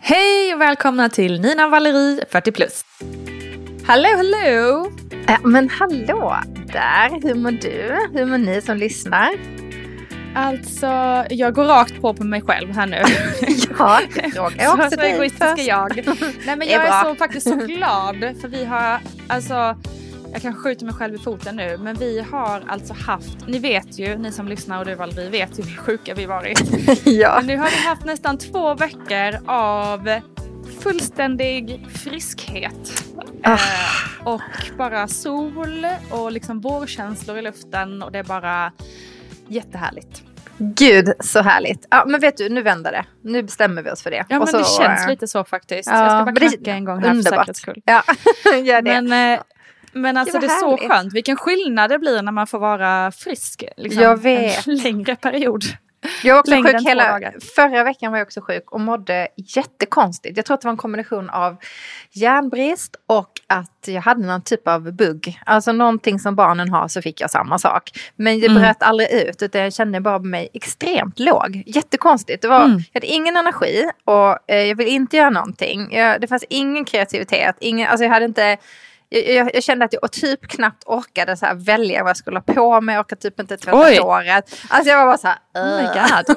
Hej och välkomna till Nina Valerie 40 plus. Hallå, hallå! Äh, men hallå där, hur mår du? Hur mår ni som lyssnar? Alltså, jag går rakt på på mig själv här nu. ja, det frågar jag också så, så egoistiska jag. Nej men jag är, är så, faktiskt så glad för vi har, alltså jag kan skjuta mig själv i foten nu, men vi har alltså haft, ni vet ju, ni som lyssnar och du Valerie vet ju hur sjuka vi varit. ja. Men nu har vi haft nästan två veckor av fullständig friskhet. Ah. Eh, och bara sol och liksom vårkänslor i luften och det är bara jättehärligt. Gud så härligt. Ja men vet du, nu vänder det. Nu bestämmer vi oss för det. Ja men så, det känns äh, lite så faktiskt. Ja, jag ska bara knacka en gång här underbart. för säkerhets skull. Ja, gör det. Men, eh, men alltså det, det är så skönt. Vilken skillnad det blir när man får vara frisk. Liksom, jag vet. En längre period. Jag var också sjuk hela, förra veckan var jag också sjuk och mådde jättekonstigt. Jag tror att det var en kombination av järnbrist och att jag hade någon typ av bugg. Alltså någonting som barnen har så fick jag samma sak. Men det mm. bröt aldrig ut utan jag kände bara mig extremt låg. Jättekonstigt. Det var, mm. Jag hade ingen energi och eh, jag ville inte göra någonting. Jag, det fanns ingen kreativitet. Ingen, alltså jag hade inte jag, jag, jag, kände att jag typ knappt orkade så här välja vad jag skulle ha på mig. Jag orkade typ inte tvätta håret. Alltså jag var bara så här. Oh my god.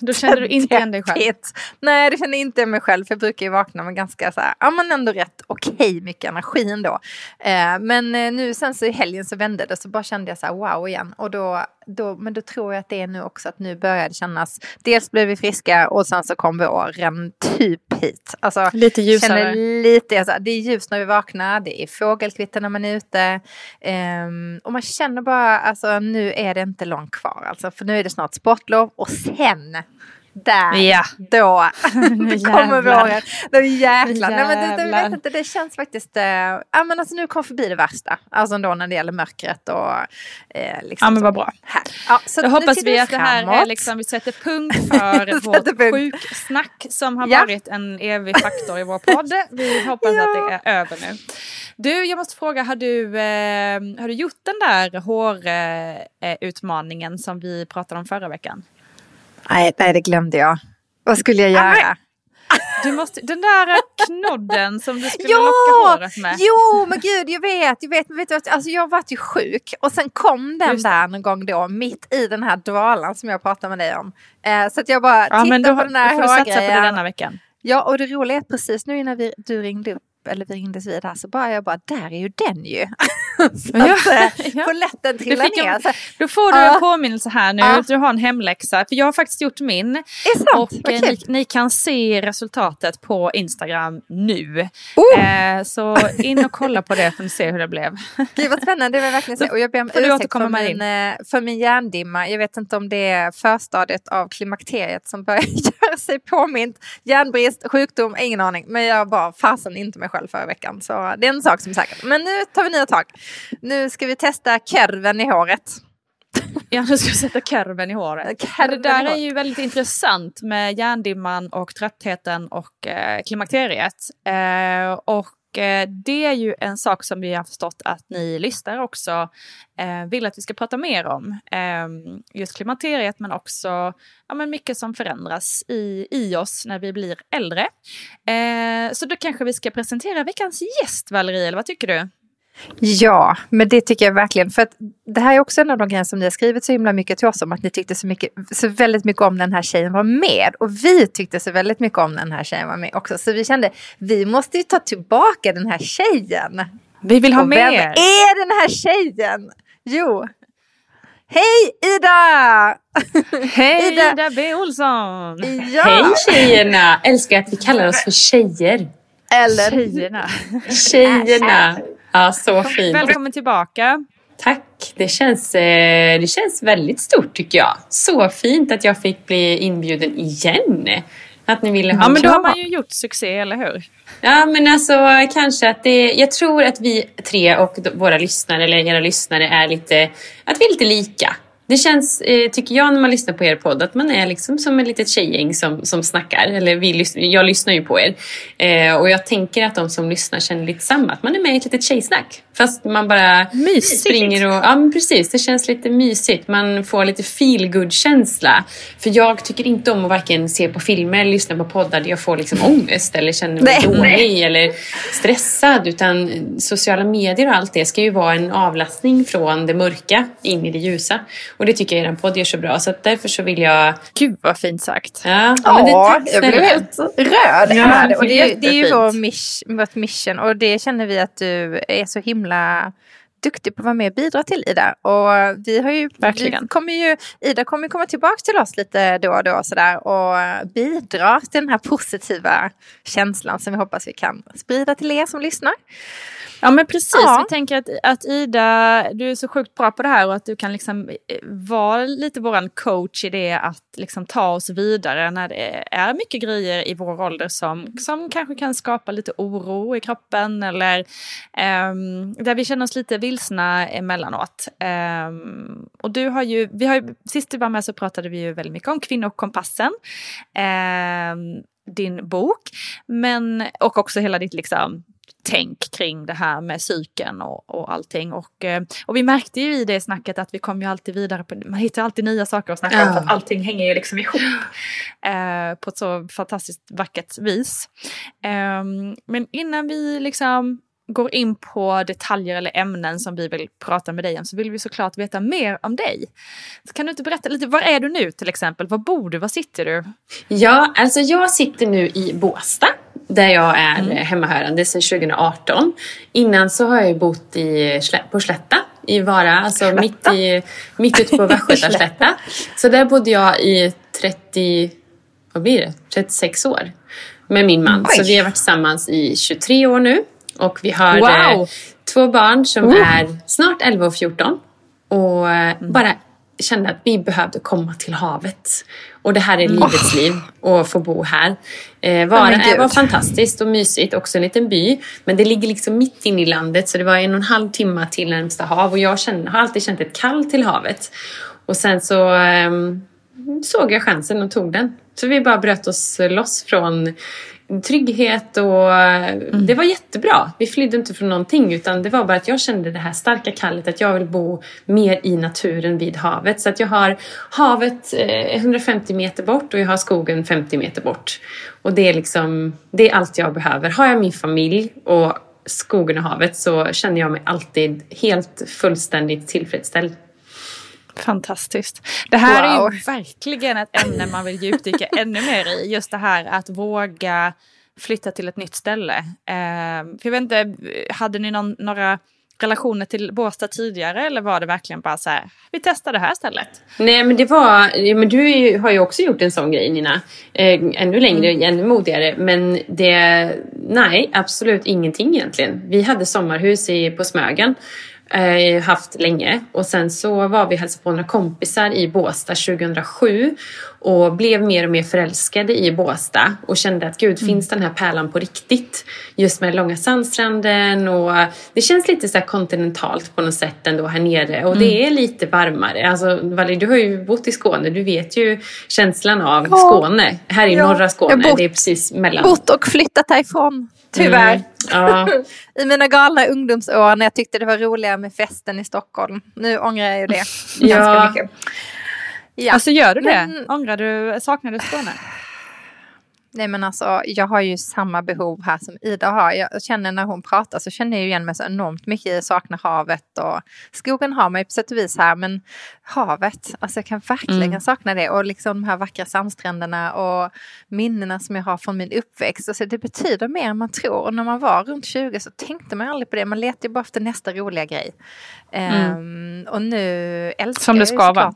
Då kände du inte igen dig själv? Nej, det kände inte mig själv. För jag brukar ju vakna med ganska så här, ja men ändå rätt okej okay, mycket energi ändå. Eh, men eh, nu sen så i helgen så vände det så bara kände jag så här wow igen. Och då, då, men då tror jag att det är nu också att nu börjar det kännas. Dels blev vi friska och sen så kom våren typ hit. Alltså, lite ljusare. Lite, alltså, det är ljust när vi vaknar, det är fågelkvitter när man är ute. Um, och man känner bara, alltså nu är det inte långt kvar. Alltså, för nu är det snart sportlov och sen där, ja. då, då kommer våren. Då jäklar. Nej, men det, det, vet inte, det känns faktiskt, äh, ja men alltså nu kom förbi det värsta. Alltså ändå när det gäller mörkret och äh, liksom Ja men vad bra. Här. Ja, så då hoppas vi att det här är liksom, vi sätter punkt för vårt sjuksnack som har ja. varit en evig faktor i vår podd. Vi hoppas ja. att det är över nu. Du, jag måste fråga, har du, eh, har du gjort den där hårutmaningen eh, som vi pratade om förra veckan? Nej, nej, det glömde jag. Vad skulle jag göra? Du måste, den där knodden som du skulle ja, locka håret med. Jo, men gud, jag vet, jag vet, men vet du, alltså jag varit ju sjuk och sen kom den där någon gång då mitt i den här dvalan som jag pratade med dig om. Eh, så att jag bara ja, tittade på den här hårgrejen. Då får du satsa på det denna veckan. Ja, och det roliga är att precis nu innan vi, du ringde upp eller vi ringdes vid här så bara jag bara, där är ju den ju. så ja, att eh, ja. polletten trillar ner. En, då får du en påminnelse här nu, uh. du har en hemläxa. För jag har faktiskt gjort min. Och okay. Eh, ni, ni, kan se resultatet på Instagram nu. Uh. Eh, så in och kolla på det för att se hur det blev. Gud vad spännande, det vill verkligen se. Och jag ber om ursäkt för min, eh, för min hjärndimma. Jag vet inte om det är förstadiet av klimakteriet som börjar göra sig påmint. Järnbrist, sjukdom, ingen aning. Men jag bara fasen inte mig själv förra veckan. Så det är en sak som är säker. Men nu tar vi nya tag. Nu ska vi testa kerven i håret. Ja, nu ska vi sätta kerven i håret. Kerven det där är ju väldigt intressant med hjärndimman och tröttheten och eh, klimakteriet. Eh, och Eh, det är ju en sak som vi har förstått att ni lyssnare också eh, vill att vi ska prata mer om. Ehm, just klimakteriet men också ja, men mycket som förändras i, i oss när vi blir äldre. Eh, så då kanske vi ska presentera veckans gäst Valerie, eller vad tycker du? Ja, men det tycker jag verkligen. För att det här är också en av de grejer som ni har skrivit så himla mycket till oss om. Att ni tyckte så, mycket, så väldigt mycket om den här tjejen var med. Och vi tyckte så väldigt mycket om den här tjejen var med också. Så vi kände, vi måste ju ta tillbaka den här tjejen. Vi vill ha och mer. Vem är den här tjejen? Jo, Hej Ida! Hej Ida. Ida B Olsson! Ja. Hej tjejerna! Älskar att vi kallar oss för tjejer. Eller Tjejerna. Tjejerna. Ja, så fint. Välkommen tillbaka. Tack, Det känns, eh, det känns väldigt stort tycker jag. Så fint att jag fick bli inbjuden igen. Att ni ville ha Ja, men då har man ju gjort succé, eller hur? Ja, men alltså kanske att det... Jag tror att vi tre och våra lyssnare, eller era lyssnare, är lite... Att vi är lite lika. Det känns, eh, tycker jag, när man lyssnar på er podd att man är liksom som ett litet tjejgäng som, som snackar. Eller vi, jag lyssnar ju på er. Eh, och jag tänker att de som lyssnar känner lite samma. Att man är med i ett litet tjejsnack. Fast man bara mysigt. springer och... Ja, men precis. Det känns lite mysigt. Man får lite feel känsla För jag tycker inte om att varken se på filmer eller lyssna på poddar där jag får liksom ångest eller känner mig Nej. dålig eller stressad. Utan sociala medier och allt det ska ju vara en avlastning från det mörka in i det ljusa. Och det tycker jag er podd gör så bra. Så därför så vill jag... Gud vad fint sagt. Ja, ja det, tack jag blev helt röd. Ja, och det, det är ju vår mission. Och det känner vi att du är så himla duktig på att vara med och bidra till Ida. Och vi har ju, Verkligen. Vi kommer ju, Ida kommer komma tillbaka till oss lite då och då sådär, och bidra till den här positiva känslan som vi hoppas vi kan sprida till er som lyssnar. Ja men precis, ja. vi tänker att, att Ida, du är så sjukt bra på det här och att du kan liksom eh, vara lite våran coach i det att liksom ta oss vidare när det är mycket grejer i vår ålder som, som kanske kan skapa lite oro i kroppen eller um, där vi känner oss lite vilsna emellanåt. Um, och du har ju, vi har ju, sist du var med så pratade vi ju väldigt mycket om kvinnokompassen. Um, din bok, men, och också hela ditt liksom tänk kring det här med psyken och, och allting. Och, eh, och vi märkte ju i det snacket att vi kom ju alltid vidare, på, man hittar alltid nya saker att snacka om för att allting hänger ju liksom ihop eh, på ett så fantastiskt vackert vis. Eh, men innan vi liksom går in på detaljer eller ämnen som vi vill prata med dig om så vill vi såklart veta mer om dig. Så kan du inte berätta lite, var är du nu till exempel? Var bor du? Var sitter du? Ja, alltså jag sitter nu i Båstad där jag är mm. hemmahörande sedan 2018. Innan så har jag bott i, på Slätta i Vara, alltså mitt, i, mitt ute på Västgötaslätta. så där bodde jag i 30, vad blir det, 36 år med min man. Oj. Så vi har varit tillsammans i 23 år nu. Och vi har wow. eh, två barn som uh. är snart 11 och 14. Och eh, mm. bara kände att vi behövde komma till havet. Och det här är livets oh. liv att få bo här. Eh, Vara oh var fantastiskt och mysigt, också en liten by. Men det ligger liksom mitt inne i landet så det var en och en halv timme till närmsta hav och jag kände, har alltid känt ett kall till havet. Och sen så eh, såg jag chansen och tog den. Så vi bara bröt oss loss från trygghet och mm. det var jättebra. Vi flydde inte från någonting utan det var bara att jag kände det här starka kallet att jag vill bo mer i naturen vid havet. Så att jag har havet 150 eh, meter bort och jag har skogen 50 meter bort. Och det är liksom, det är allt jag behöver. Har jag min familj och skogen och havet så känner jag mig alltid helt fullständigt tillfredsställd. Fantastiskt. Det här wow. är ju verkligen ett ämne man vill djupdyka ännu mer i. Just det här att våga flytta till ett nytt ställe. Eh, för jag vet inte, hade ni någon, några relationer till Båstad tidigare eller var det verkligen bara så här, vi testar det här stället? Nej men det var, men du har ju också gjort en sån grej Nina. Eh, ännu längre, mm. ännu modigare. Men det, nej absolut ingenting egentligen. Vi hade sommarhus i, på Smögen eh, haft länge. Och sen så var vi hälsade på några kompisar i Båstad 2007 och blev mer och mer förälskade i Båstad och kände att gud, mm. finns den här pärlan på riktigt? Just med långa sandstranden och det känns lite så kontinentalt på något sätt ändå här nere och mm. det är lite varmare. Alltså Valerie, du har ju bott i Skåne, du vet ju känslan av ja. Skåne. Här i ja. norra Skåne, bott, det är precis mellan. Bott och flyttat härifrån. Tyvärr. Mm. Ja. I mina galna ungdomsår när jag tyckte det var roligare med festen i Stockholm. Nu ångrar jag ju det ganska mycket. Ja. Alltså gör du det? Men... Ångrar du, saknar du Skåne? Nej men alltså jag har ju samma behov här som Ida har. Jag känner när hon pratar så känner jag igen mig så enormt mycket i saknar havet och skogen har mig på sätt och vis här men havet, alltså jag kan verkligen mm. sakna det och liksom de här vackra sandstränderna och minnena som jag har från min uppväxt. Alltså det betyder mer än man tror och när man var runt 20 så tänkte man aldrig på det, man letade bara efter nästa roliga grej. Mm. Um, och nu älskar Som det ska vara.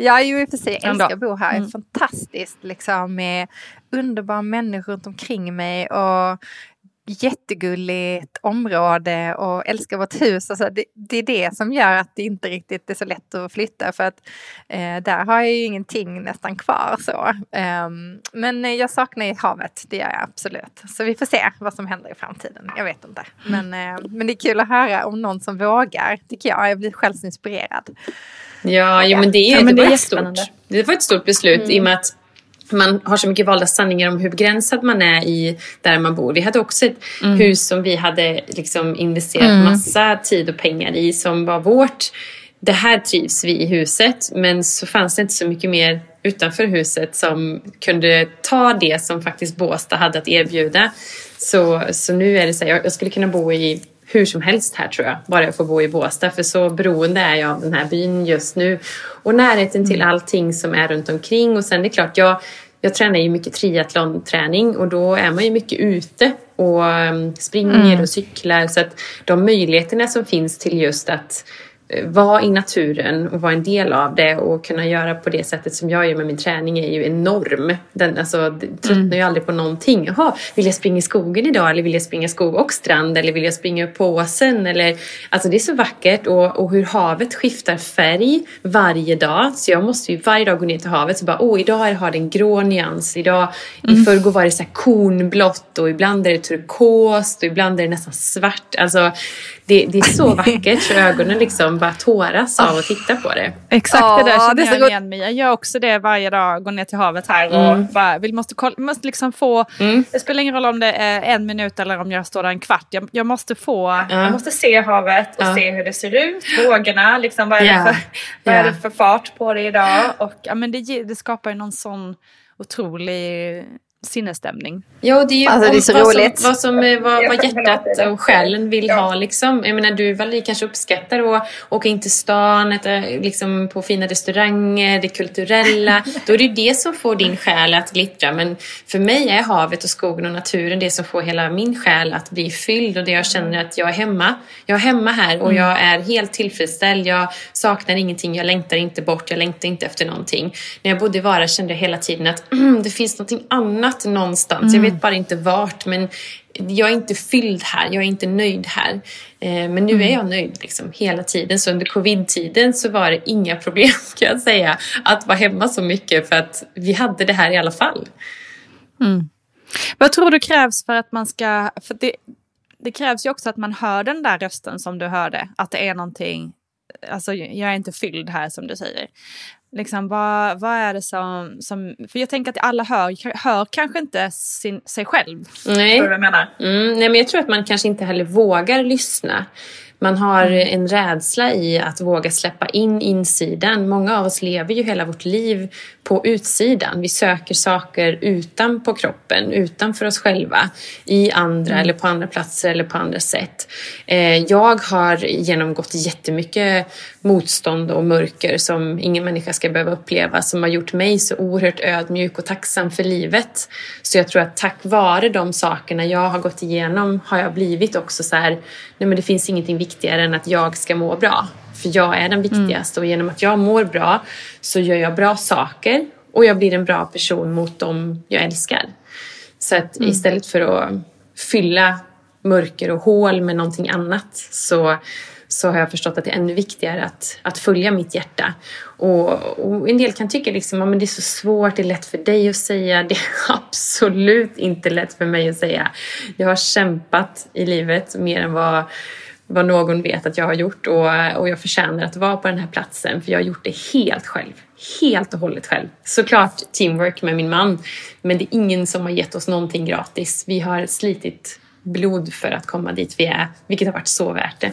Ja, ju i och för sig. Jag älskar att bo här. Mm. Fantastiskt liksom med underbara människor runt omkring mig och jättegulligt område och älskar vårt hus. Alltså det, det, är det som gör att det inte riktigt är så lätt att flytta för att eh, där har jag ju ingenting nästan kvar så. Um, men jag saknar ju havet, det gör jag absolut. Så vi får se vad som händer i framtiden. Jag vet inte. Men, eh, men det är kul att höra om någon som vågar, tycker jag. Jag blir själv så inspirerad. Ja, ja men det, är, ja, men det, det var ett stort, det var ett stort beslut mm. i och med att man har så mycket valda sanningar om hur begränsad man är i där man bor. Vi hade också ett mm. hus som vi hade liksom investerat mm. massa tid och pengar i som var vårt. Det här trivs vi i huset men så fanns det inte så mycket mer utanför huset som kunde ta det som faktiskt Båstad hade att erbjuda. Så, så nu är det så här, jag skulle kunna bo i hur som helst här tror jag, bara jag får bo i Båstad. För så beroende är jag av den här byn just nu. Och närheten till mm. allting som är runt omkring. Och sen det är klart, jag, jag tränar ju mycket triathlonträning och då är man ju mycket ute och um, springer mm. och cyklar. Så att de möjligheterna som finns till just att vara i naturen och vara en del av det och kunna göra på det sättet som jag gör med min träning är ju enorm. Den, alltså, tröttnar mm. ju aldrig på någonting. Jaha, vill jag springa i skogen idag eller vill jag springa skog och strand eller vill jag springa upp på åsen? Eller, alltså det är så vackert och, och hur havet skiftar färg varje dag. Så jag måste ju varje dag gå ner till havet och bara, åh idag har det en grå nyans. Idag, mm. I förrgår var det så här kornblått och ibland är det turkost och ibland är det nästan svart. Alltså det, det är så vackert så ögonen liksom bara tåras av att titta på det. Exakt det där känner jag igen mig Jag gör också det varje dag, går ner till havet här och mm. bara, vill, måste, kolla, måste liksom få, mm. det spelar ingen roll om det är en minut eller om jag står där en kvart. Jag, jag måste få, uh. jag måste se havet och se hur det ser ut, vågorna, liksom, vad, är, yeah. det för, vad yeah. är det för fart på det idag? Och ja, men det, det skapar ju någon sån otrolig sinnesstämning. Ja, det är ju alltså, det är så vad, roligt. Som, vad, som, vad, vad hjärtat och själen vill ha. Liksom. Jag menar, du Valerie kanske uppskattar att åka in till stan, äta liksom, på fina restauranger, det kulturella. Då är det ju det som får din själ att glittra. Men för mig är havet och skogen och naturen det som får hela min själ att bli fylld och det jag känner att jag är hemma. Jag är hemma här och mm. jag är helt tillfredsställd. Jag saknar ingenting, jag längtar inte bort, jag längtar inte efter någonting. När jag bodde i Vara kände jag hela tiden att mm, det finns någonting annat annat någonstans. Mm. Jag vet bara inte vart. Men jag är inte fylld här, jag är inte nöjd här. Eh, men nu mm. är jag nöjd liksom, hela tiden. Så under covid-tiden så var det inga problem kan jag säga att vara hemma så mycket för att vi hade det här i alla fall. Mm. Vad tror du krävs för att man ska... För det, det krävs ju också att man hör den där rösten som du hörde. Att det är någonting alltså jag är inte fylld här som du säger. Liksom, vad, vad är det som, som... För jag tänker att alla hör, hör kanske inte sin, sig själv. Nej. Jag menar? Mm, nej, men jag tror att man kanske inte heller vågar lyssna. Man har mm. en rädsla i att våga släppa in insidan. Många av oss lever ju hela vårt liv på utsidan. Vi söker saker utanpå kroppen, utanför oss själva, i andra mm. eller på andra platser eller på andra sätt. Eh, jag har genomgått jättemycket motstånd och mörker som ingen människa ska behöva uppleva som har gjort mig så oerhört ödmjuk och tacksam för livet. Så jag tror att tack vare de sakerna jag har gått igenom har jag blivit också så här, nej men det finns ingenting viktigare än att jag ska må bra. För jag är den viktigaste mm. och genom att jag mår bra så gör jag bra saker och jag blir en bra person mot dem jag älskar. Så att mm. istället för att fylla mörker och hål med någonting annat så, så har jag förstått att det är ännu viktigare att, att följa mitt hjärta. Och, och en del kan tycka liksom, att det är så svårt, det är lätt för dig att säga. Det är absolut inte lätt för mig att säga. Jag har kämpat i livet mer än vad vad någon vet att jag har gjort och, och jag förtjänar att vara på den här platsen för jag har gjort det helt själv. Helt och hållet själv. Såklart teamwork med min man men det är ingen som har gett oss någonting gratis. Vi har slitit blod för att komma dit vi är vilket har varit så värt det.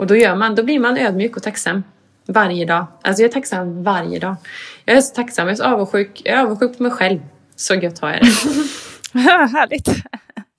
Och då, gör man, då blir man ödmjuk och tacksam varje dag. Alltså jag är tacksam varje dag. Jag är så tacksam, jag är så avundsjuk. Jag är avundsjuk på mig själv. Så gött har jag det. Härligt.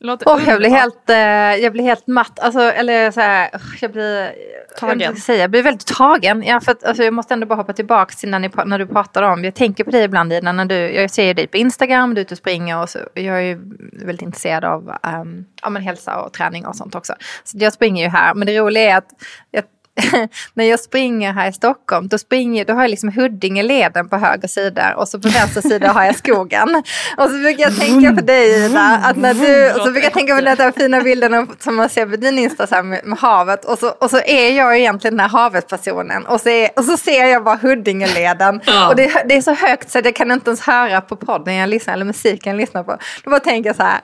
Låter oh, jag, blir helt, eh, jag blir helt matt. Alltså, eller så här, jag blir... Tagen. Jag, säga, jag blir väldigt tagen. Ja, för att, alltså, jag måste ändå bara hoppa tillbaka till när, ni, när du pratar om... Jag tänker på dig ibland Ina, när du... Jag ser dig på Instagram, du är ute och springer och så. Jag är ju väldigt intresserad av um, ja, men hälsa och träning och sånt också. Så jag springer ju här. Men det roliga är att jag, när jag springer här i Stockholm, då, springer, då har jag liksom Huddingeleden på höger sida och så på vänster sida har jag skogen. Och så brukar jag tänka på dig Ida, att när du, och så brukar jag tänka på den där fina bilden som man ser på din Insta så med, med, havet och så, och så är jag egentligen den här havet-personen och så, är, och så ser jag bara Huddingeleden ja. och det, det, är så högt så att jag kan inte ens höra på podden jag lyssnar eller musiken jag lyssnar på. Då bara tänker jag så här,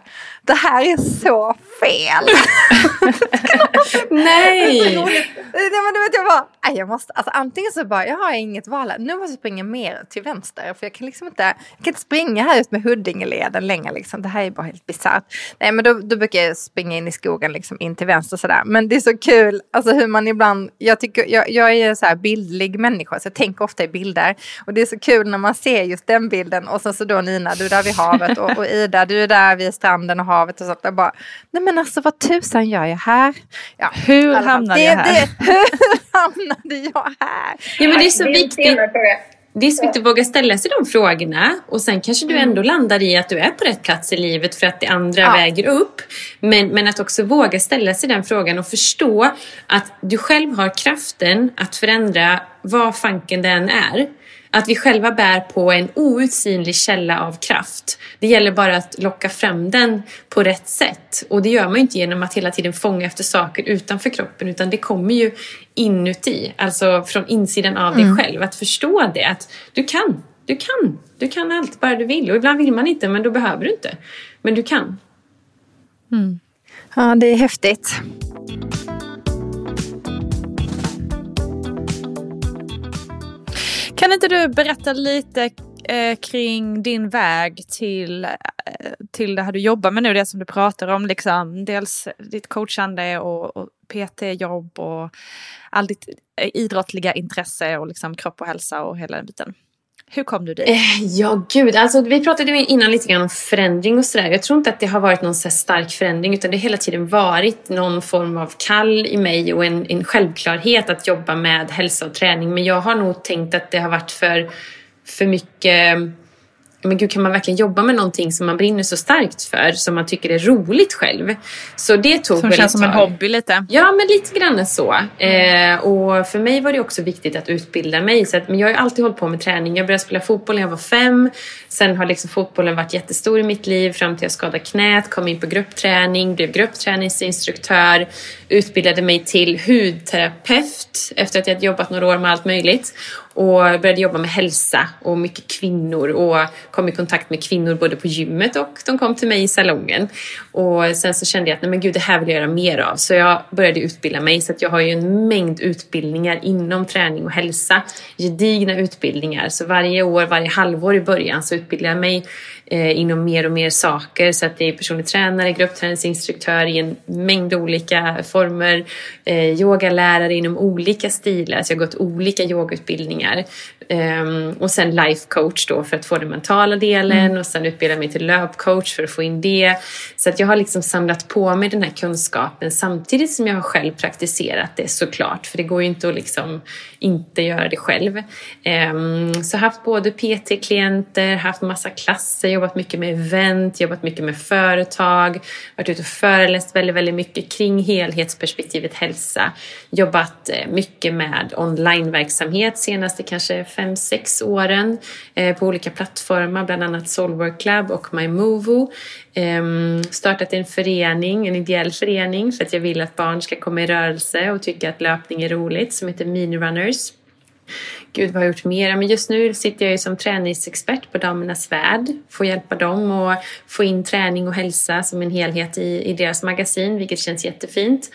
det här är så fel. Nej! ja, men du vet, jag bara, jag måste, alltså antingen så bara, jag har inget val Nu måste jag springa mer till vänster. För jag kan liksom inte, jag kan inte springa här ut med Huddingeleden längre liksom. Det här är bara helt bisarrt. Nej men då, då brukar jag springa in i skogen liksom in till vänster sådär. Men det är så kul, alltså hur man ibland, jag tycker, jag, jag är så här bildlig människa så jag tänker ofta i bilder. Och det är så kul när man ser just den bilden och sen så då Nina, du är där vid havet och, och Ida, du är där vid stranden och havet och sånt. Jag bara, nej men alltså vad tusan gör jag här? Ja, hur hamnade jag här? Det, hur hamnade jag här? Ja, men det är så viktigt. Det är så viktigt att våga ställa sig de frågorna och sen kanske du mm. ändå landar i att du är på rätt plats i livet för att det andra ja. väger upp. Men, men att också våga ställa sig den frågan och förstå att du själv har kraften att förändra vad fanken den är. Att vi själva bär på en outsinlig källa av kraft. Det gäller bara att locka fram den på rätt sätt. Och det gör man ju inte genom att hela tiden fånga efter saker utanför kroppen utan det kommer ju inuti, alltså från insidan av mm. dig själv. Att förstå det, att du kan, du kan, du kan allt bara du vill. Och ibland vill man inte, men då behöver du inte. Men du kan. Mm. Ja, det är häftigt. Kan inte du berätta lite eh, kring din väg till, eh, till det här du jobbar med nu, det som du pratar om, liksom, dels ditt coachande och, och PT-jobb och all ditt eh, idrottliga intresse och liksom kropp och hälsa och hela den biten. Hur kom du dit? Eh, ja, gud. Alltså, vi pratade innan lite grann om förändring och sådär. Jag tror inte att det har varit någon så stark förändring utan det har hela tiden varit någon form av kall i mig och en, en självklarhet att jobba med hälsa och träning. Men jag har nog tänkt att det har varit för, för mycket men gud, kan man verkligen jobba med någonting som man brinner så starkt för, som man tycker är roligt själv? Så det tog Som känns som en hobby lite? Ja, men lite grann så. Eh, och för mig var det också viktigt att utbilda mig. Så att, men jag har alltid hållit på med träning. Jag började spela fotboll när jag var fem. Sen har liksom fotbollen varit jättestor i mitt liv fram till jag skadade knät, kom in på gruppträning, blev gruppträningsinstruktör, utbildade mig till hudterapeut efter att jag jobbat några år med allt möjligt och började jobba med hälsa och mycket kvinnor och kom i kontakt med kvinnor både på gymmet och de kom till mig i salongen. Och sen så kände jag att nej men gud, det här vill jag göra mer av. Så jag började utbilda mig så att jag har ju en mängd utbildningar inom träning och hälsa. Gedigna utbildningar. Så varje år, varje halvår i början så utbildar jag mig inom mer och mer saker. Så att det är personlig tränare, gruppträningsinstruktör i en mängd olika former. Eh, yogalärare inom olika stilar. Så jag har gått olika yogautbildningar. Um, och sen life coach då för att få den mentala delen mm. och sen utbilda mig till löpcoach för att få in det. Så att jag har liksom samlat på mig den här kunskapen samtidigt som jag har själv praktiserat det såklart. För det går ju inte att liksom inte göra det själv. Um, så haft både PT-klienter, haft massa klasser, jobbat mycket med event, jobbat mycket med företag, varit ute och föreläst väldigt, väldigt mycket kring helhetsperspektivet hälsa. Jobbat eh, mycket med onlineverksamhet senaste kanske fem, sex åren eh, på olika plattformar, bland annat Soulwork Club och MyMovo. Ehm, startat en förening, en ideell förening för att jag vill att barn ska komma i rörelse och tycka att löpning är roligt som heter Mini Runners. Gud, vad har jag gjort mer? Men just nu sitter jag ju som träningsexpert på Damernas Värld. Får hjälpa dem att få in träning och hälsa som en helhet i, i deras magasin, vilket känns jättefint.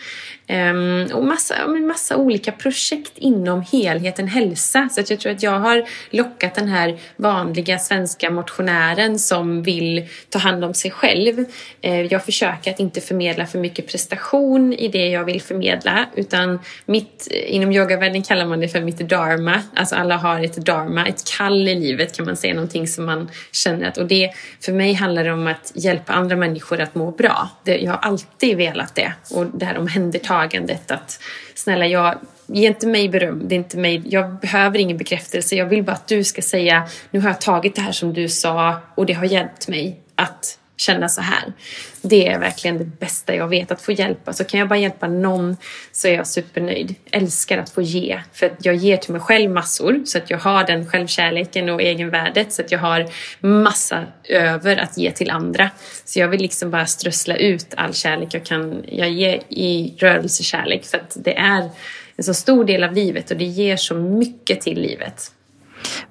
Um, och massa, massa olika projekt inom helheten hälsa. Så att jag tror att jag har lockat den här vanliga svenska motionären som vill ta hand om sig själv. Uh, jag försöker att inte förmedla för mycket prestation i det jag vill förmedla utan mitt, inom yogavärlden kallar man det för mitt dharma. Alltså alla har ett dharma, ett kall i livet kan man säga, någonting som man känner att, och det för mig handlar det om att hjälpa andra människor att må bra. Det, jag har alltid velat det och det här omhändertagandet mottagandet att snälla jag Ge inte mig beröm, det är inte mig. jag behöver ingen bekräftelse. Jag vill bara att du ska säga nu har jag tagit det här som du sa och det har hjälpt mig att känna så här. Det är verkligen det bästa jag vet, att få hjälpa. Så kan jag bara hjälpa någon så är jag supernöjd. Älskar att få ge, för att jag ger till mig själv massor så att jag har den självkärleken och egenvärdet så att jag har massa över att ge till andra. Så jag vill liksom bara strössla ut all kärlek jag kan jag ger i rörelsekärlek för att det är en så stor del av livet och det ger så mycket till livet.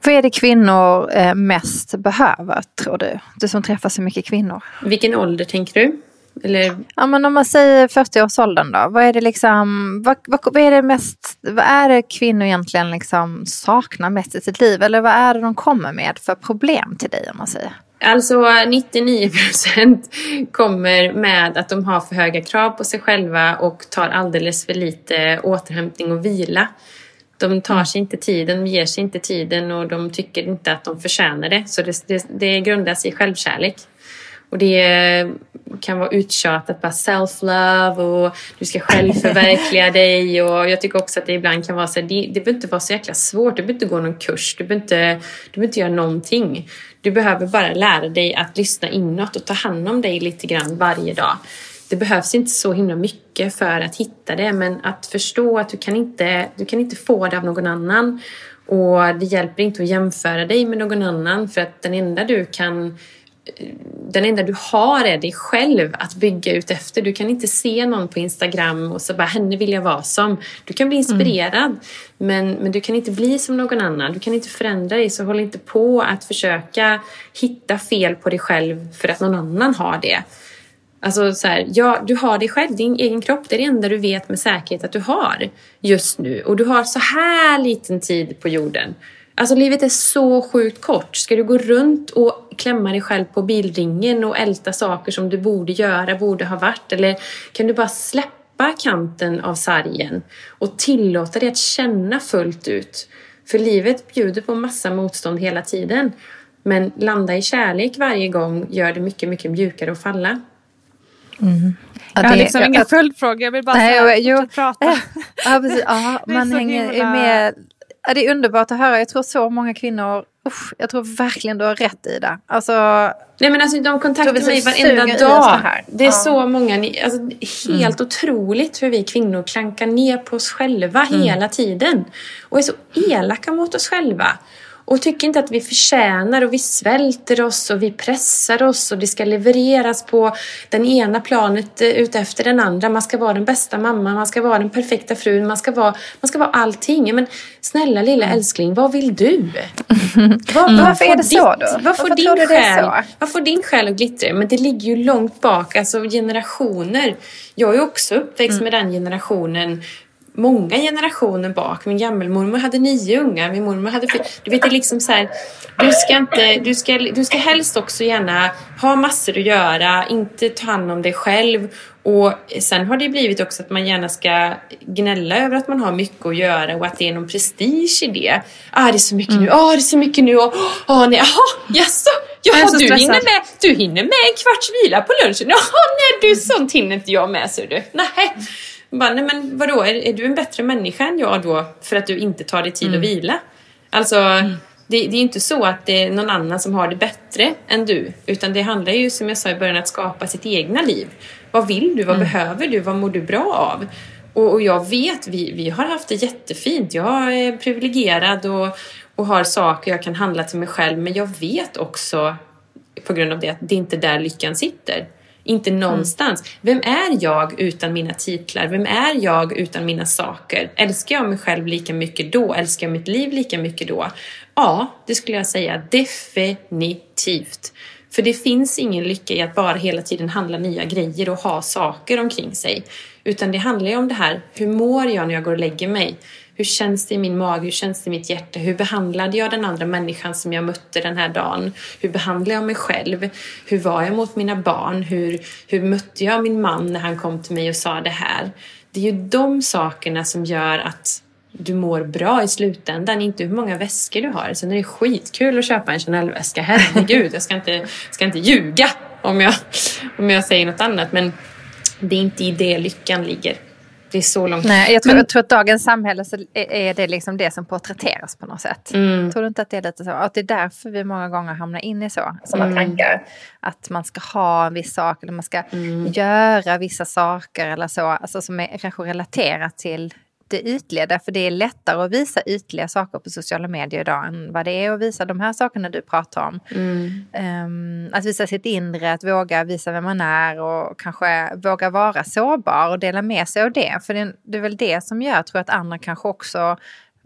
Vad är det kvinnor eh, mest behöver, tror du? Du som träffar så mycket kvinnor. Vilken ålder tänker du? Eller? Ja, men om man säger 40-årsåldern då, vad är det liksom, vad, vad, vad, är det mest, vad är det kvinnor egentligen liksom saknar mest i sitt liv? Eller vad är det de kommer med för problem till dig om man säger? Alltså 99 procent kommer med att de har för höga krav på sig själva och tar alldeles för lite återhämtning och vila. De tar sig inte tiden, de ger sig inte tiden och de tycker inte att de förtjänar det. Så det, det, det grundas i självkärlek. Och det kan vara uttjatat, bara self-love och du ska själv förverkliga dig. Och jag tycker också att det ibland kan vara så här, det, det behöver inte vara så jäkla svårt. Du behöver inte gå någon kurs, du behöver inte, du behöver inte göra någonting. Du behöver bara lära dig att lyssna inåt och ta hand om dig lite grann varje dag det behövs inte så himla mycket för att hitta det men att förstå att du kan inte, du kan inte få det av någon annan. Och det hjälper inte att jämföra dig med någon annan för att den enda du kan den enda du har är dig själv att bygga ut efter. Du kan inte se någon på Instagram och så bara henne vill jag vara som. Du kan bli inspirerad mm. men, men du kan inte bli som någon annan. Du kan inte förändra dig så håll inte på att försöka hitta fel på dig själv för att någon annan har det. Alltså så här, ja, du har dig själv, din egen kropp, det är det enda du vet med säkerhet att du har just nu. Och du har så här liten tid på jorden. Alltså livet är så sjukt kort. Ska du gå runt och klämma dig själv på bilringen och älta saker som du borde göra, borde ha varit? Eller kan du bara släppa kanten av sargen och tillåta dig att känna fullt ut? För livet bjuder på massa motstånd hela tiden. Men landa i kärlek varje gång gör det mycket, mycket mjukare att falla. Mm. Ja, jag har liksom jag, inga följdfrågor, jag vill bara nej, säga, jo, prata. Ja, precis. Ja, man hänger himla... med. Ja, det är underbart att höra. Jag tror så många kvinnor Usch, jag tror verkligen du har rätt i det. Alltså, Nej men alltså de kontaktar mig varenda dag. Det är ja. så många, alltså, helt mm. otroligt hur vi kvinnor klankar ner på oss själva mm. hela tiden. Och är så elaka mot oss själva och tycker inte att vi förtjänar och vi svälter oss och vi pressar oss och det ska levereras på den ena planet eh, utefter den andra. Man ska vara den bästa mamman, man ska vara den perfekta frun, man ska vara, man ska vara allting. Men snälla lilla mm. älskling, vad vill du? Var, mm. Varför är det så då? Varför, varför din själ, Vad får din själ att glittra? Men det ligger ju långt bak, alltså generationer. Jag är också uppväxt mm. med den generationen många generationer bak. Min gammelmormor hade nio ungar, min mormor hade. Du vet, det är liksom så här, du ska, inte, du, ska, du ska helst också gärna ha massor att göra, inte ta hand om dig själv. Och sen har det blivit också att man gärna ska gnälla över att man har mycket att göra och att det är någon prestige i det. Ah, det är så mycket mm. nu, ah, det är så mycket nu och ah, nej, aha, jaså, Jaha, du hinner, med, du hinner med en kvarts vila på lunchen? Jaha, nej du, sånt hinner inte jag med, ser du. Nej. Bara, nej men vadå, är, är du en bättre människa än jag då för att du inte tar dig tid mm. att vila? Alltså, mm. det, det är inte så att det är någon annan som har det bättre än du. Utan det handlar ju som jag sa i början att skapa sitt egna liv. Vad vill du? Vad mm. behöver du? Vad mår du bra av? Och, och, jag vet, vi, vi har haft det jättefint. Jag är privilegierad och, och har saker jag kan handla till mig själv. Men jag vet också på grund av det att det är inte där lyckan sitter. Inte mm. någonstans. Mm. Vem är jag utan mina titlar? Vem är jag utan mina saker? Älskar jag mig själv lika mycket då? Älskar jag mitt liv lika mycket då? Ja, det skulle jag säga definitivt. För det finns ingen lycka i att bara hela tiden handla nya grejer och ha saker omkring sig. Utan det handlar ju om det här, hur mår jag när jag går och lägger mig? Hur känns det i min mage? Hur känns det i mitt hjärta? Hur behandlade jag den andra människan som jag mötte den här dagen? Hur behandlade jag mig själv? Hur var jag mot mina barn? Hur, hur mötte jag min man när han kom till mig och sa det här? Det är ju de sakerna som gör att du mår bra i slutändan, inte hur många väskor du har. Sen är det skitkul att köpa en Chanel-väska, herregud, jag ska inte, ska inte ljuga om jag, om jag säger något annat. Men det är inte i det lyckan ligger. Det är så långt. Nej, jag tror, Men, jag tror att dagens samhälle så är det liksom det som porträtteras på något sätt. Mm. Tror du inte att det är lite så? Att det är därför vi många gånger hamnar in i så, sådana mm. tankar. Att man ska ha en viss sak eller man ska mm. göra vissa saker eller så. Alltså som är kanske relaterat till det ytliga. Därför det är lättare att visa ytliga saker på sociala medier idag än vad det är att visa de här sakerna du pratar om. Mm. Um, att visa sitt inre, att våga visa vem man är och kanske våga vara sårbar och dela med sig av det. För det, det är väl det som gör, tror jag, att andra kanske också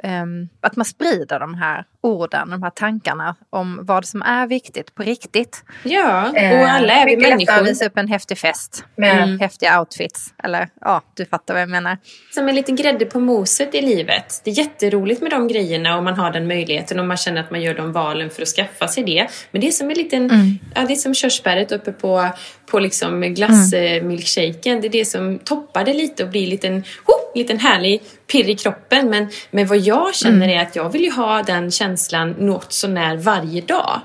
um, att man sprider de här orden, de här tankarna om vad som är viktigt på riktigt. Ja, och eh, alla är vi människor. Mycket att visa upp en häftig fest med mm. häftiga outfits. Eller ja, du fattar vad jag menar. Som en liten grädde på moset i livet. Det är jätteroligt med de grejerna och man har den möjligheten och man känner att man gör de valen för att skaffa sig det. Men det är som en liten, mm. ja det är som körsbäret uppe på, på liksom glassmilkshaken. Mm. Det är det som toppar det lite och blir en liten, oh, liten härlig pirr i kroppen. Men, men vad jag känner mm. är att jag vill ju ha den känslan känslan något sånär varje dag.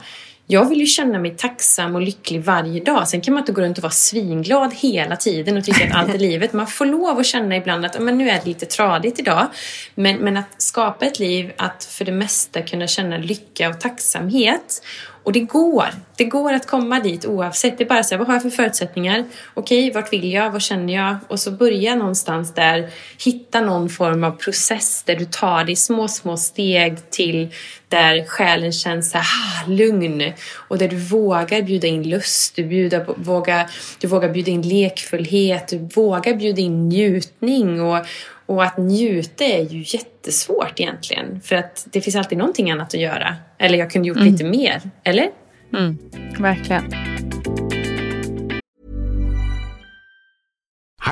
Jag vill ju känna mig tacksam och lycklig varje dag. Sen kan man inte gå runt och vara svinglad hela tiden och tycka att allt är livet. Man får lov att känna ibland att men nu är det lite tradigt idag. Men, men att skapa ett liv att för det mesta kunna känna lycka och tacksamhet och det går. Det går att komma dit oavsett. Det är bara så här, vad har jag för förutsättningar? Okej, vart vill jag? Vad känner jag? Och så börja någonstans där. Hitta någon form av process där du tar dig små, små steg till där själen känns så här, ah, lugn och där du vågar bjuda in lust, du, bjuda, vågar, du vågar bjuda in lekfullhet, du vågar bjuda in njutning och, och att njuta är ju jättesvårt egentligen. För att det finns alltid någonting annat att göra. Eller jag kunde gjort mm. lite mer. Eller? Mm, verkligen.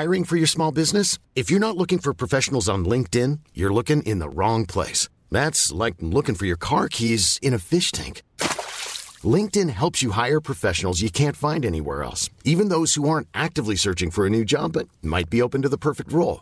Hiring for your small business? If you're not looking for professionals on LinkedIn, you're looking in the wrong place. That's like looking for your car keys in a fish tank. LinkedIn helps you hire professionals you can't find anywhere else. Even those who aren't actively searching for a new job but might be open to the perfect role.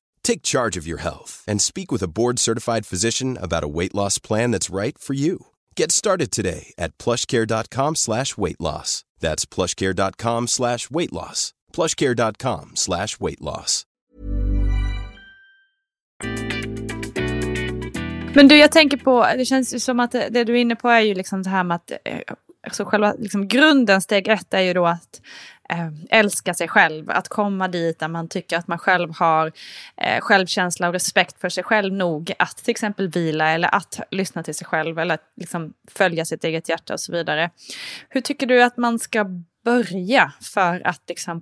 Take charge of your health and speak with a board certified physician about a weight loss plan that's right for you. Get started today at plushcare.com slash weight loss. That's plushcare.com slash weight loss. Plushcare.com slash weight loss. Men du, jag tänker på, det känns ju som att det, det du är inne på är ju liksom det här med att eh, alltså själva liksom grunden, steg ett, är ju då att Eh, älska sig själv. Att komma dit där man tycker att man själv har eh, självkänsla och respekt för sig själv nog att till exempel vila eller att lyssna till sig själv eller att liksom, följa sitt eget hjärta och så vidare. Hur tycker du att man ska börja för att liksom,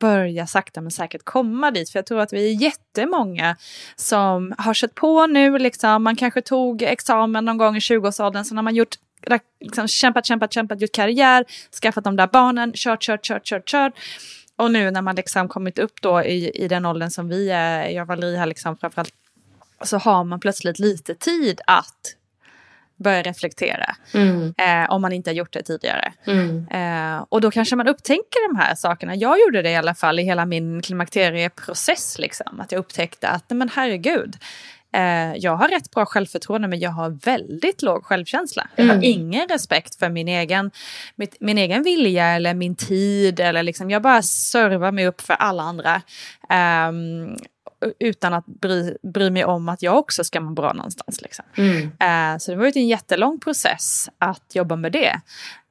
börja sakta men säkert komma dit. För jag tror att vi är jättemånga som har kört på nu. Liksom. Man kanske tog examen någon gång i 20-årsåldern, sen har man gjort liksom kämpat, kämpat, kämpat, gjort karriär, skaffat de där barnen, kört, kört, kört, kört, kört. Och nu när man liksom kommit upp då i, i den åldern som vi är, jag och Valerie här liksom framförallt, så har man plötsligt lite tid att börja reflektera. Mm. Eh, om man inte har gjort det tidigare. Mm. Eh, och då kanske man upptäcker de här sakerna. Jag gjorde det i alla fall i hela min klimakterieprocess. Liksom, att jag upptäckte att, men herregud, Eh, jag har rätt bra självförtroende men jag har väldigt låg självkänsla. Jag har mm. ingen respekt för min egen, mitt, min egen vilja eller min tid. Eller liksom, jag bara servar mig upp för alla andra. Um, utan att bry, bry mig om att jag också ska må bra någonstans. Liksom. Mm. Uh, så det var ju en jättelång process att jobba med det.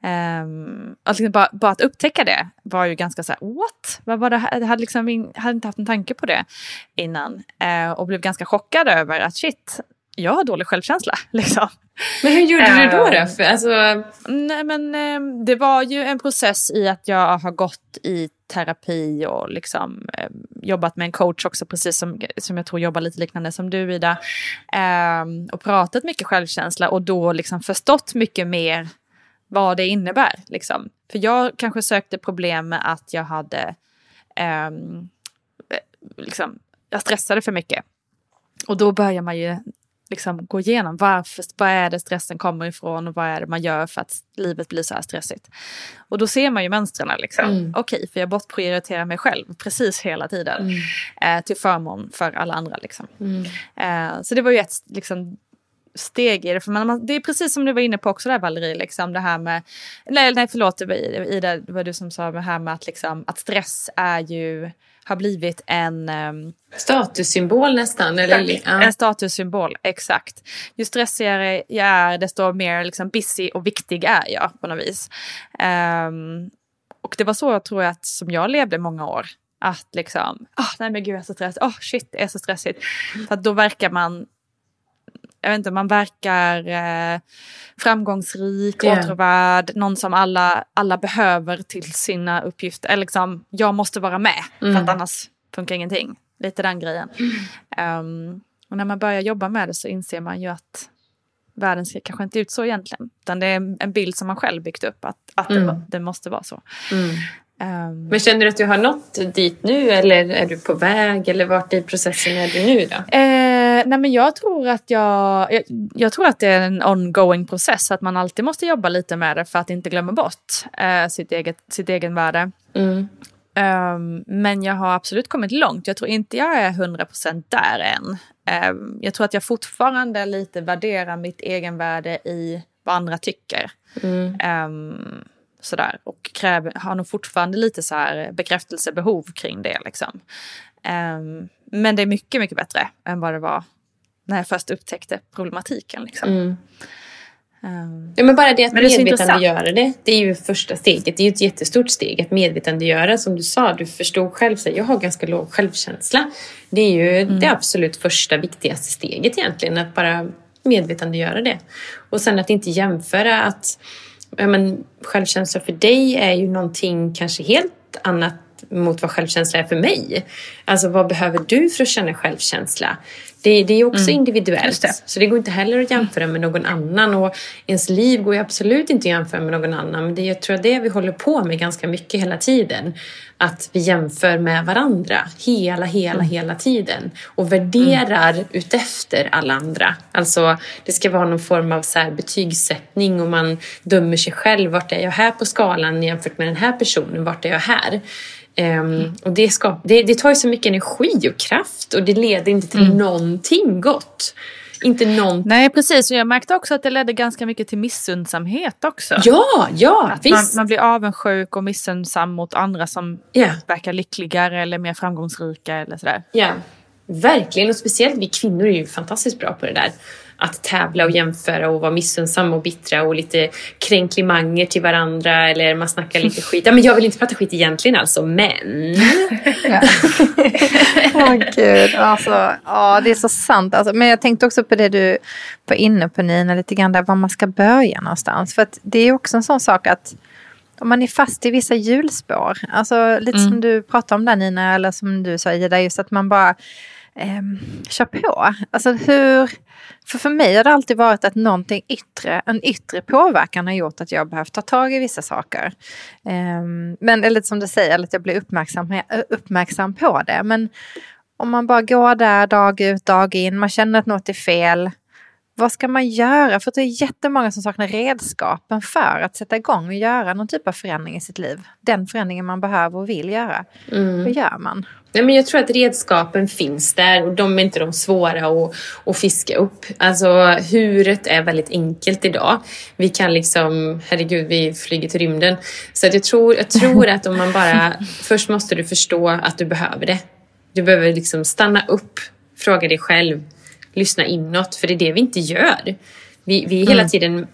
Um, alltså bara, bara, att upptäcka det var ju ganska så här, what? Vad var det här? Jag hade, liksom, hade inte haft en tanke på det innan. Uh, och blev ganska chockad över att shit, jag har dålig självkänsla. Liksom. Men hur gjorde uh, du då? då? För, alltså... Nej, men, uh, det var ju en process i att jag har gått i terapi och liksom, eh, jobbat med en coach också, precis som, som jag tror jobbar lite liknande som du Ida. Eh, och pratat mycket självkänsla och då liksom förstått mycket mer vad det innebär. Liksom. För jag kanske sökte problem med att jag hade ehm, eh, liksom, jag stressade för mycket. Och då börjar man ju liksom gå igenom varför, vad är det stressen kommer ifrån och vad är det man gör för att livet blir så här stressigt. Och då ser man ju mönstren. Liksom. Mm. Okej, okay, för jag bortprioriterar mig själv precis hela tiden mm. eh, till förmån för alla andra. Liksom. Mm. Eh, så det var ju ett liksom, steg i det. För man, det är precis som du var inne på också där Valerie, liksom det här med, nej, nej förlåt Ida, det var du som sa det här med att, liksom, att stress är ju har blivit en... Um, Statussymbol nästan? Eller? Ja. En statussymbol, exakt. Ju stressigare jag är, desto mer liksom, busy och viktig är jag på något vis. Um, och det var så tror jag att som jag levde många år. Att liksom, oh, nej men gud jag är så stressig, oh shit det är så stressigt. Att då verkar man jag vet inte, man verkar eh, framgångsrik, yeah. åtråvärd, någon som alla, alla behöver till sina uppgifter. Eller liksom, jag måste vara med mm. för att mm. annars funkar ingenting. Lite den grejen. Mm. Um, och när man börjar jobba med det så inser man ju att världen ser kanske inte ut så egentligen. Utan det är en bild som man själv byggt upp att, att mm. det, det, måste vara så. Um, Men känner du att du har nått dit nu eller är du på väg eller vart i processen är du nu då? Eh, nej men jag tror att jag, jag, jag, tror att det är en ongoing process, att man alltid måste jobba lite med det för att inte glömma bort eh, sitt, eget, sitt egen värde. Mm. Um, men jag har absolut kommit långt. Jag tror inte jag är 100% där än. Um, jag tror att jag fortfarande lite värderar mitt egenvärde i vad andra tycker. Mm. Um, sådär, och kräver, har nog fortfarande lite så här bekräftelsebehov kring det. Liksom. Um, men det är mycket, mycket bättre än vad det var när jag först upptäckte problematiken. Liksom. Mm. Um, ja, men bara det att men det medvetandegöra det, det är ju första steget. Det är ju ett jättestort steg att medvetandegöra. Som du sa, du förstod själv, så jag har ganska låg självkänsla. Det är ju mm. det absolut första viktigaste steget egentligen, att bara medvetandegöra det. Och sen att inte jämföra att ja, men, självkänsla för dig är ju någonting kanske helt annat mot vad självkänsla är för mig. Alltså vad behöver du för att känna självkänsla? Det, det är också mm. individuellt. Det. Så det går inte heller att jämföra med någon annan. Och ens liv går ju absolut inte att jämföra med någon annan. Men det är, jag tror det vi håller på med ganska mycket hela tiden. Att vi jämför med varandra hela, hela, mm. hela tiden. Och värderar mm. utefter alla andra. Alltså det ska vara någon form av så här betygssättning och man dömer sig själv. Vart är jag här på skalan jämfört med den här personen? Vart är jag här? Um, och det, ska, det, det, tar ju så mycket energi och kraft och det leder inte till mm. någonting gott. Inte någon... Nej precis, och jag märkte också att det ledde ganska mycket till missundsamhet också. Ja, ja att visst. Man, man, blir avundsjuk och missundsam mot andra som yeah. verkar lyckligare eller mer framgångsrika eller sådär. Ja, verkligen. Och speciellt vi kvinnor är ju fantastiskt bra på det där att tävla och jämföra och vara missunnsam och bittra och lite kränklimanger till varandra eller man snackar lite skit. Ja, men jag vill inte prata skit egentligen alltså, men... Åh oh, gud, alltså, ja, det är så sant. Alltså, men jag tänkte också på det du var inne på Nina, lite grann där var man ska börja någonstans. För att det är också en sån sak att om man är fast i vissa hjulspår, alltså lite mm. som du pratade om där Nina, eller som du sa Ida, just att man bara eh, kör på. Alltså hur för för mig har det alltid varit att någonting yttre, en yttre påverkan har gjort att jag behövt ta tag i vissa saker. Eh, men eller som du säger, att jag blir uppmärksam, eh, uppmärksam på det. Men om man bara går där dag ut, dag in, man känner att något är fel. Vad ska man göra? För det är jättemånga som saknar redskapen för att sätta igång och göra någon typ av förändring i sitt liv. Den förändringen man behöver och vill göra. Mm. Hur gör man? Nej, men jag tror att redskapen finns där och de är inte de svåra att, att fiska upp. Alltså huret är väldigt enkelt idag. Vi kan liksom, herregud, vi flyger till rymden. Så att jag, tror, jag tror att om man bara, först måste du förstå att du behöver det. Du behöver liksom stanna upp, fråga dig själv, lyssna inåt, för det är det vi inte gör. Vi, vi hela mm. tiden,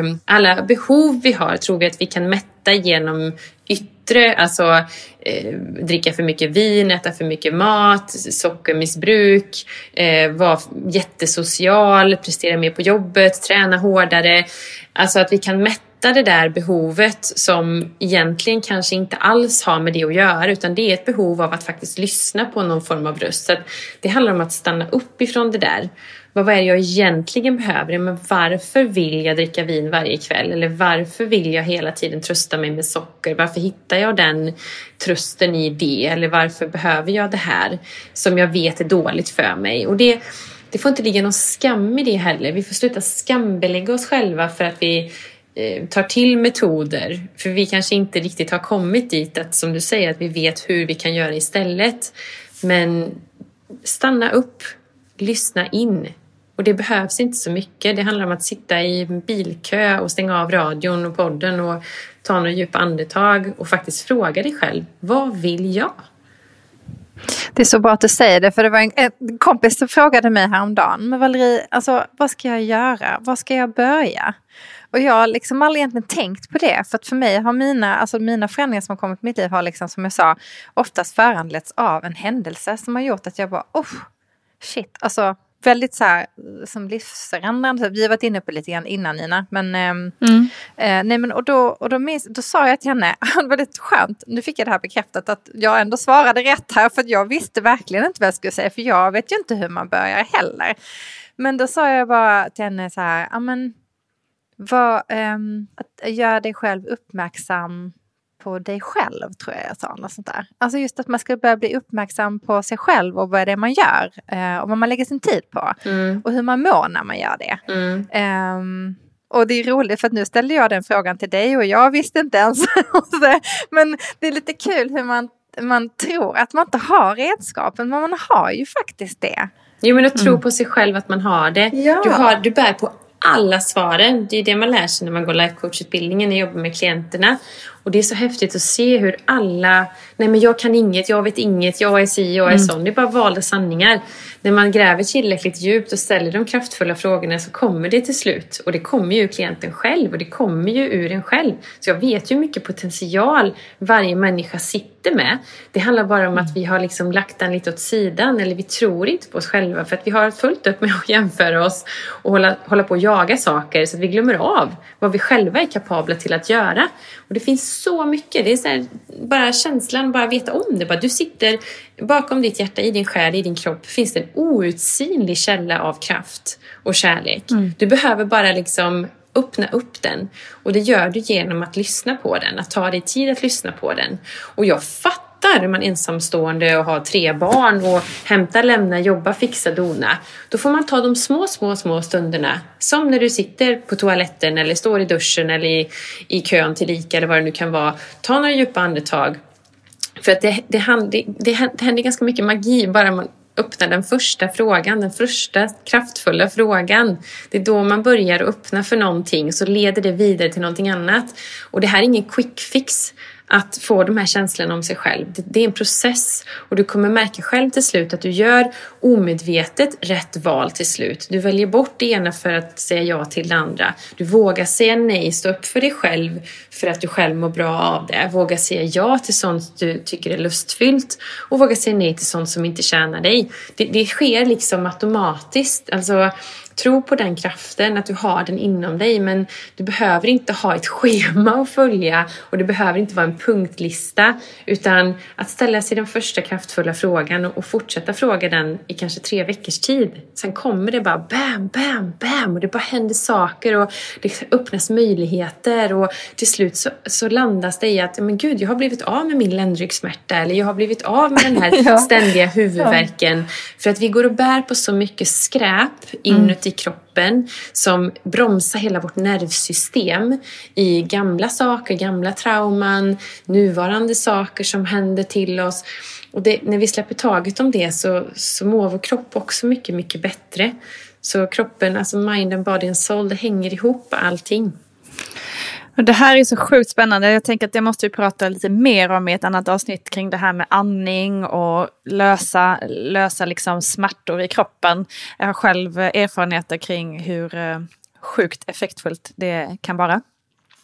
um, alla behov vi har tror vi att vi kan mätta genom yttre, alltså eh, dricka för mycket vin, äta för mycket mat, sockermissbruk, eh, vara jättesocial, prestera mer på jobbet, träna hårdare. Alltså att vi kan mätta det där behovet som egentligen kanske inte alls har med det att göra utan det är ett behov av att faktiskt lyssna på någon form av röst. Så det handlar om att stanna upp ifrån det där vad är det jag egentligen behöver? Men varför vill jag dricka vin varje kväll? Eller varför vill jag hela tiden trösta mig med socker? Varför hittar jag den trösten i det? Eller varför behöver jag det här som jag vet är dåligt för mig? Och det, det får inte ligga någon skam i det heller. Vi får sluta skambelägga oss själva för att vi Eh, tar till metoder. För vi kanske inte riktigt har kommit dit att, som du säger, att vi vet hur vi kan göra istället. Men stanna upp, lyssna in. Och det behövs inte så mycket. Det handlar om att sitta i en bilkö och stänga av radion och podden och ta några djupa andetag och faktiskt fråga dig själv, vad vill jag? Det är så bra att du säger det, för det var en, en kompis som frågade mig häromdagen, men Valerie, alltså, vad ska jag göra? Var ska jag börja? Och jag har liksom aldrig egentligen tänkt på det, för att för mig har mina, alltså mina förändringar som har kommit i mitt liv har liksom, som jag sa, oftast föranletts av en händelse som har gjort att jag bara, oh, shit, alltså väldigt så här, som livsförändrande. Vi har varit inne på lite grann innan Nina. Men, ehm, mm. eh, nej, men, och då, och då, minns, då sa jag till henne, det var lite skönt, nu fick jag det här bekräftat att jag ändå svarade rätt här för jag visste verkligen inte vad jag skulle säga för jag vet ju inte hur man börjar heller. Men då sa jag bara till henne så här, ja men vad, um, att göra dig själv uppmärksam på dig själv, tror jag jag sa. Något sånt där. Alltså just att man ska börja bli uppmärksam på sig själv och vad det är man gör. Eh, och vad man lägger sin tid på. Mm. Och hur man mår när man gör det. Mm. Um, och det är roligt för att nu ställde jag den frågan till dig och jag visste inte ens. men det är lite kul hur man, man tror att man inte har redskapen, men man har ju faktiskt det. Jo men att tro mm. på sig själv att man har det. Ja. Du, har, du bär på alla svaren. Det är det man lär sig när man går Life Coach-utbildningen och jobbar med klienterna. Och det är så häftigt att se hur alla, nej men jag kan inget, jag vet inget, jag är si, jag är mm. sån. Det är bara valda sanningar. När man gräver tillräckligt djupt och ställer de kraftfulla frågorna så kommer det till slut. Och det kommer ju ur klienten själv och det kommer ju ur en själv. Så jag vet ju hur mycket potential varje människa sitter med. Det handlar bara om att vi har liksom lagt den lite åt sidan eller vi tror inte på oss själva för att vi har fullt upp med att jämföra oss och hålla, hålla på och jaga saker så att vi glömmer av vad vi själva är kapabla till att göra. Och det finns så mycket. Det är så här, bara känslan, bara veta om det. Bara, du sitter bakom ditt hjärta, i din själ, i din kropp finns det en outsinlig källa av kraft och kärlek. Mm. Du behöver bara liksom öppna upp den. Och det gör du genom att lyssna på den, att ta dig tid att lyssna på den. Och jag fattar är man ensamstående och har tre barn och hämta, lämna, jobba, fixa, dona. Då får man ta de små, små, små stunderna. Som när du sitter på toaletten eller står i duschen eller i, i kön till Ica eller vad det nu kan vara. Ta några djupa andetag. För att det, det, det, det händer ganska mycket magi bara man öppnar den första frågan, den första kraftfulla frågan. Det är då man börjar öppna för någonting så leder det vidare till någonting annat. Och det här är ingen quick fix att få de här känslorna om sig själv. Det, är en process och du kommer märka själv till slut att du gör omedvetet rätt val till slut. Du väljer bort det ena för att säga ja till det andra. Du vågar säga nej, stå upp för dig själv för att du själv mår bra av det. Våga säga ja till sånt du tycker är lustfyllt och våga säga nej till sånt som inte tjänar dig. Det, det sker liksom automatiskt. Alltså, Tro på den kraften, att du har den inom dig men du behöver inte ha ett schema att följa och det behöver inte vara en punktlista utan att ställa sig den första kraftfulla frågan och fortsätta fråga den i kanske tre veckors tid. Sen kommer det bara bam, bam, bam och det bara händer saker och det öppnas möjligheter och till slut så, så landas det i att men gud, jag har blivit av med min ländryggsmärta eller jag har blivit av med den här ständiga huvudvärken. För att vi går och bär på så mycket skräp inuti i kroppen som bromsar hela vårt nervsystem i gamla saker, gamla trauman, nuvarande saker som händer till oss. Och det, när vi släpper taget om det så, så mår vår kropp också mycket, mycket bättre. Så kroppen, alltså mind and body and soul, det hänger ihop allting. Det här är så sjukt spännande. Jag tänker att det måste vi prata lite mer om i ett annat avsnitt kring det här med andning och lösa, lösa liksom smärtor i kroppen. Jag har själv erfarenheter kring hur eh, sjukt effektfullt det kan vara.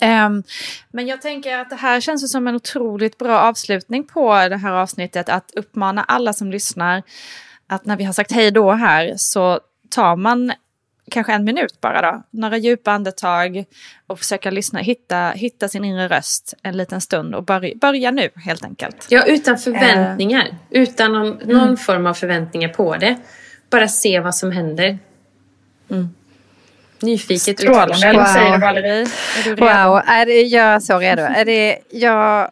Um, men jag tänker att det här känns som en otroligt bra avslutning på det här avsnittet. Att uppmana alla som lyssnar att när vi har sagt hej då här så tar man kanske en minut bara då. Några djupa andetag och försöka lyssna, hitta, hitta sin inre röst en liten stund och börja, börja nu helt enkelt. Ja, utan förväntningar. Uh, utan någon, någon mm. form av förväntningar på det. Bara se vad som händer. Mm. Nyfiket Strålande. Wow. Säger du Valerie? Är du redo? Wow, är det, jag är så redo. Är det, jag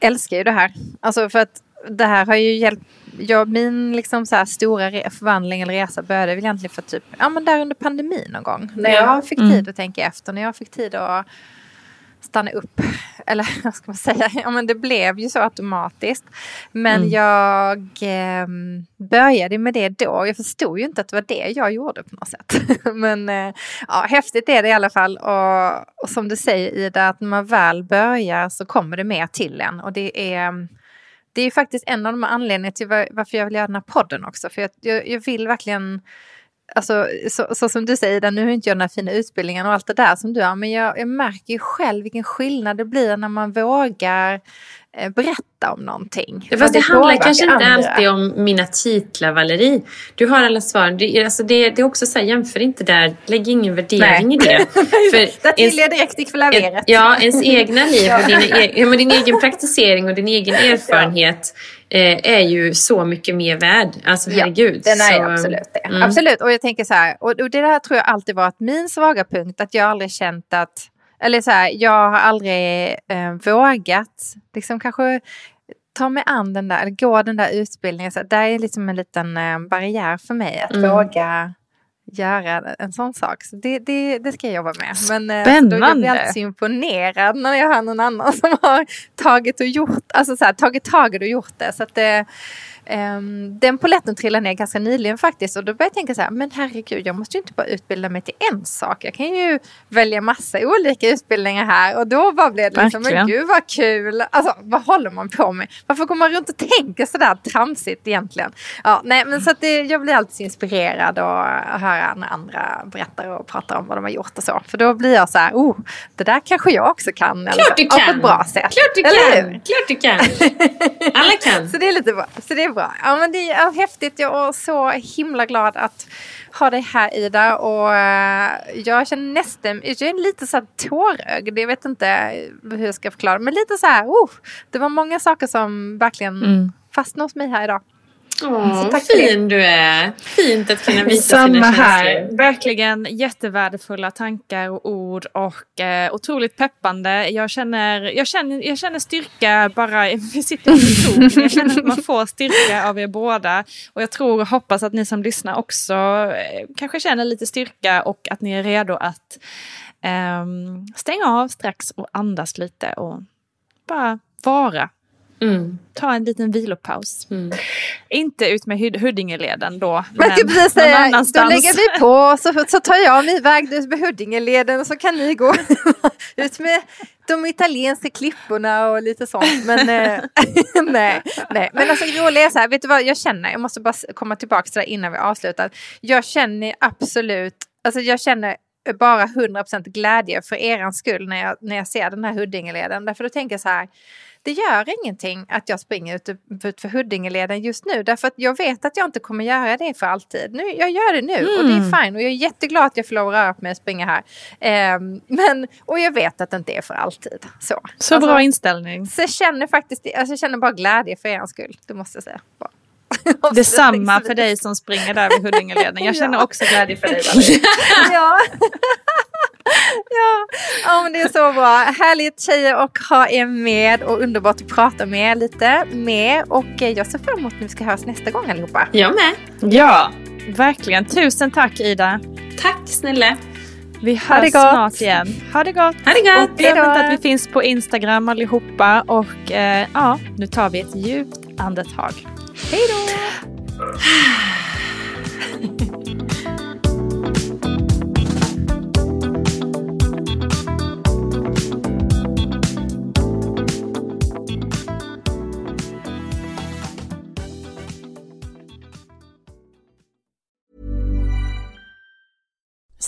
älskar ju det här. Alltså för att det här har ju hjälpt jag, min liksom så stora förvandling eller resa började väl egentligen för typ, ja men där under pandemin någon gång. När jag fick mm. tid att tänka efter, när jag fick tid att stanna upp. Eller vad ska man säga? Ja, men det blev ju så automatiskt. Men mm. jag eh, började med det då. Jag förstod ju inte att det var det jag gjorde på något sätt. men eh, ja, häftigt är det i alla fall. Och, och som du säger Ida, att när man väl börjar så kommer det mer till en. Och det är det är faktiskt en av de anledningarna till varför jag vill göra den här podden också. För jag, jag, jag vill verkligen alltså, så, så, som du säger, nu har inte jag den här fina utbildningen och allt det där som du har, men jag, jag märker ju själv vilken skillnad det blir när man vågar berätta om någonting. Ja, fast det, det handlar kanske inte andra. alltid om mina titlar Valerie. Du har alla svar. Det, alltså det, det är också så här, jämför inte där, lägg ingen värdering Nej. i det. För Där till jag direkt i klaveret. Ja, ens egna liv och dina, ja, men din egen praktisering och din egen erfarenhet eh, är ju så mycket mer värd. Alltså herregud. Ja, den är så, absolut det. Mm. Absolut, och jag tänker så här, och, och det där tror jag alltid varit min svaga punkt, att jag aldrig känt att eller så här, jag har aldrig eh, vågat liksom kanske ta mig an den där, eller gå den där utbildningen. Så det är liksom en liten eh, barriär för mig att mm. våga göra en sån sak. Så det, det, det ska jag jobba med. Men eh, Spännande! Då, jag blir alltid så imponerad när jag hör någon annan som har tagit och gjort, alltså så här, tagit det och gjort det. Så att det Um, den poletten trillade ner ganska nyligen faktiskt och då började jag tänka så här, men herregud jag måste ju inte bara utbilda mig till en sak. Jag kan ju välja massa olika utbildningar här och då bara blev det liksom, men gud vad kul. Alltså vad håller man på med? Varför går man runt och tänker sådär tramsigt egentligen? Ja, nej men så att det, jag blir alltid inspirerad att höra när andra berättar och pratar om vad de har gjort och så. För då blir jag så här, oh, det där kanske jag också kan. Klart du kan! På ett bra sätt. Klart du kan! Klart du kan! Alla kan! så det är lite bra. Så det är bra. Ja, men det är häftigt. Jag är så himla glad att ha dig här Ida. Och eh, jag känner nästan, jag är lite så här tårögd. Jag vet inte hur jag ska förklara. Men lite så här, oh, det var många saker som verkligen mm. fastnade hos mig här idag. Åh, tack fin du är. Fint att kunna visa Samma sina här. Verkligen jättevärdefulla tankar och ord och eh, otroligt peppande. Jag känner, jag, känner, jag känner styrka bara, vi sitter i ton. Jag känner att man får styrka av er båda. Och jag tror och hoppas att ni som lyssnar också eh, kanske känner lite styrka och att ni är redo att eh, stänga av strax och andas lite och bara vara Mm. Ta en liten vilopaus. Mm. Inte ut med Huddingeleden då. Men, men precis säga, då lägger vi på så, så tar jag mig iväg ut med Huddingeleden och så kan ni gå ut med de italienska klipporna och lite sånt. Men eh, nej, nej. Men alltså roliga är så här, vet du vad jag känner? Jag måste bara komma tillbaka till det innan vi avslutar. Jag känner absolut, alltså jag känner bara 100% glädje för er skull när jag, när jag ser den här Huddingeleden. Därför då tänker jag så här, det gör ingenting att jag springer ut, ut för Huddingeleden just nu. Därför att jag vet att jag inte kommer göra det för alltid. Nu, jag gör det nu mm. och det är mm. fine. Och jag är jätteglad att jag får lov att röra på mig och springa här. Eh, men, och jag vet att det inte är för alltid. Så, så alltså, bra inställning. Så jag känner faktiskt, alltså jag känner bara glädje för er skull. Det måste jag säga. Bara. Detsamma för dig som springer där vid Huddingeleden. Jag känner också glädje för dig. ja. ja. ja, men det är så bra. Härligt tjejer att ha er med och underbart att prata med lite med. Och jag ser fram emot att vi ska höras nästa gång allihopa. Jag med. Ja, verkligen. Tusen tack Ida. Tack snälla. Vi hörs snart igen. Ha det gott! Ha det gott! Och glöm inte att vi finns på Instagram allihopa. Och eh, ja, nu tar vi ett djupt andetag. Hej då!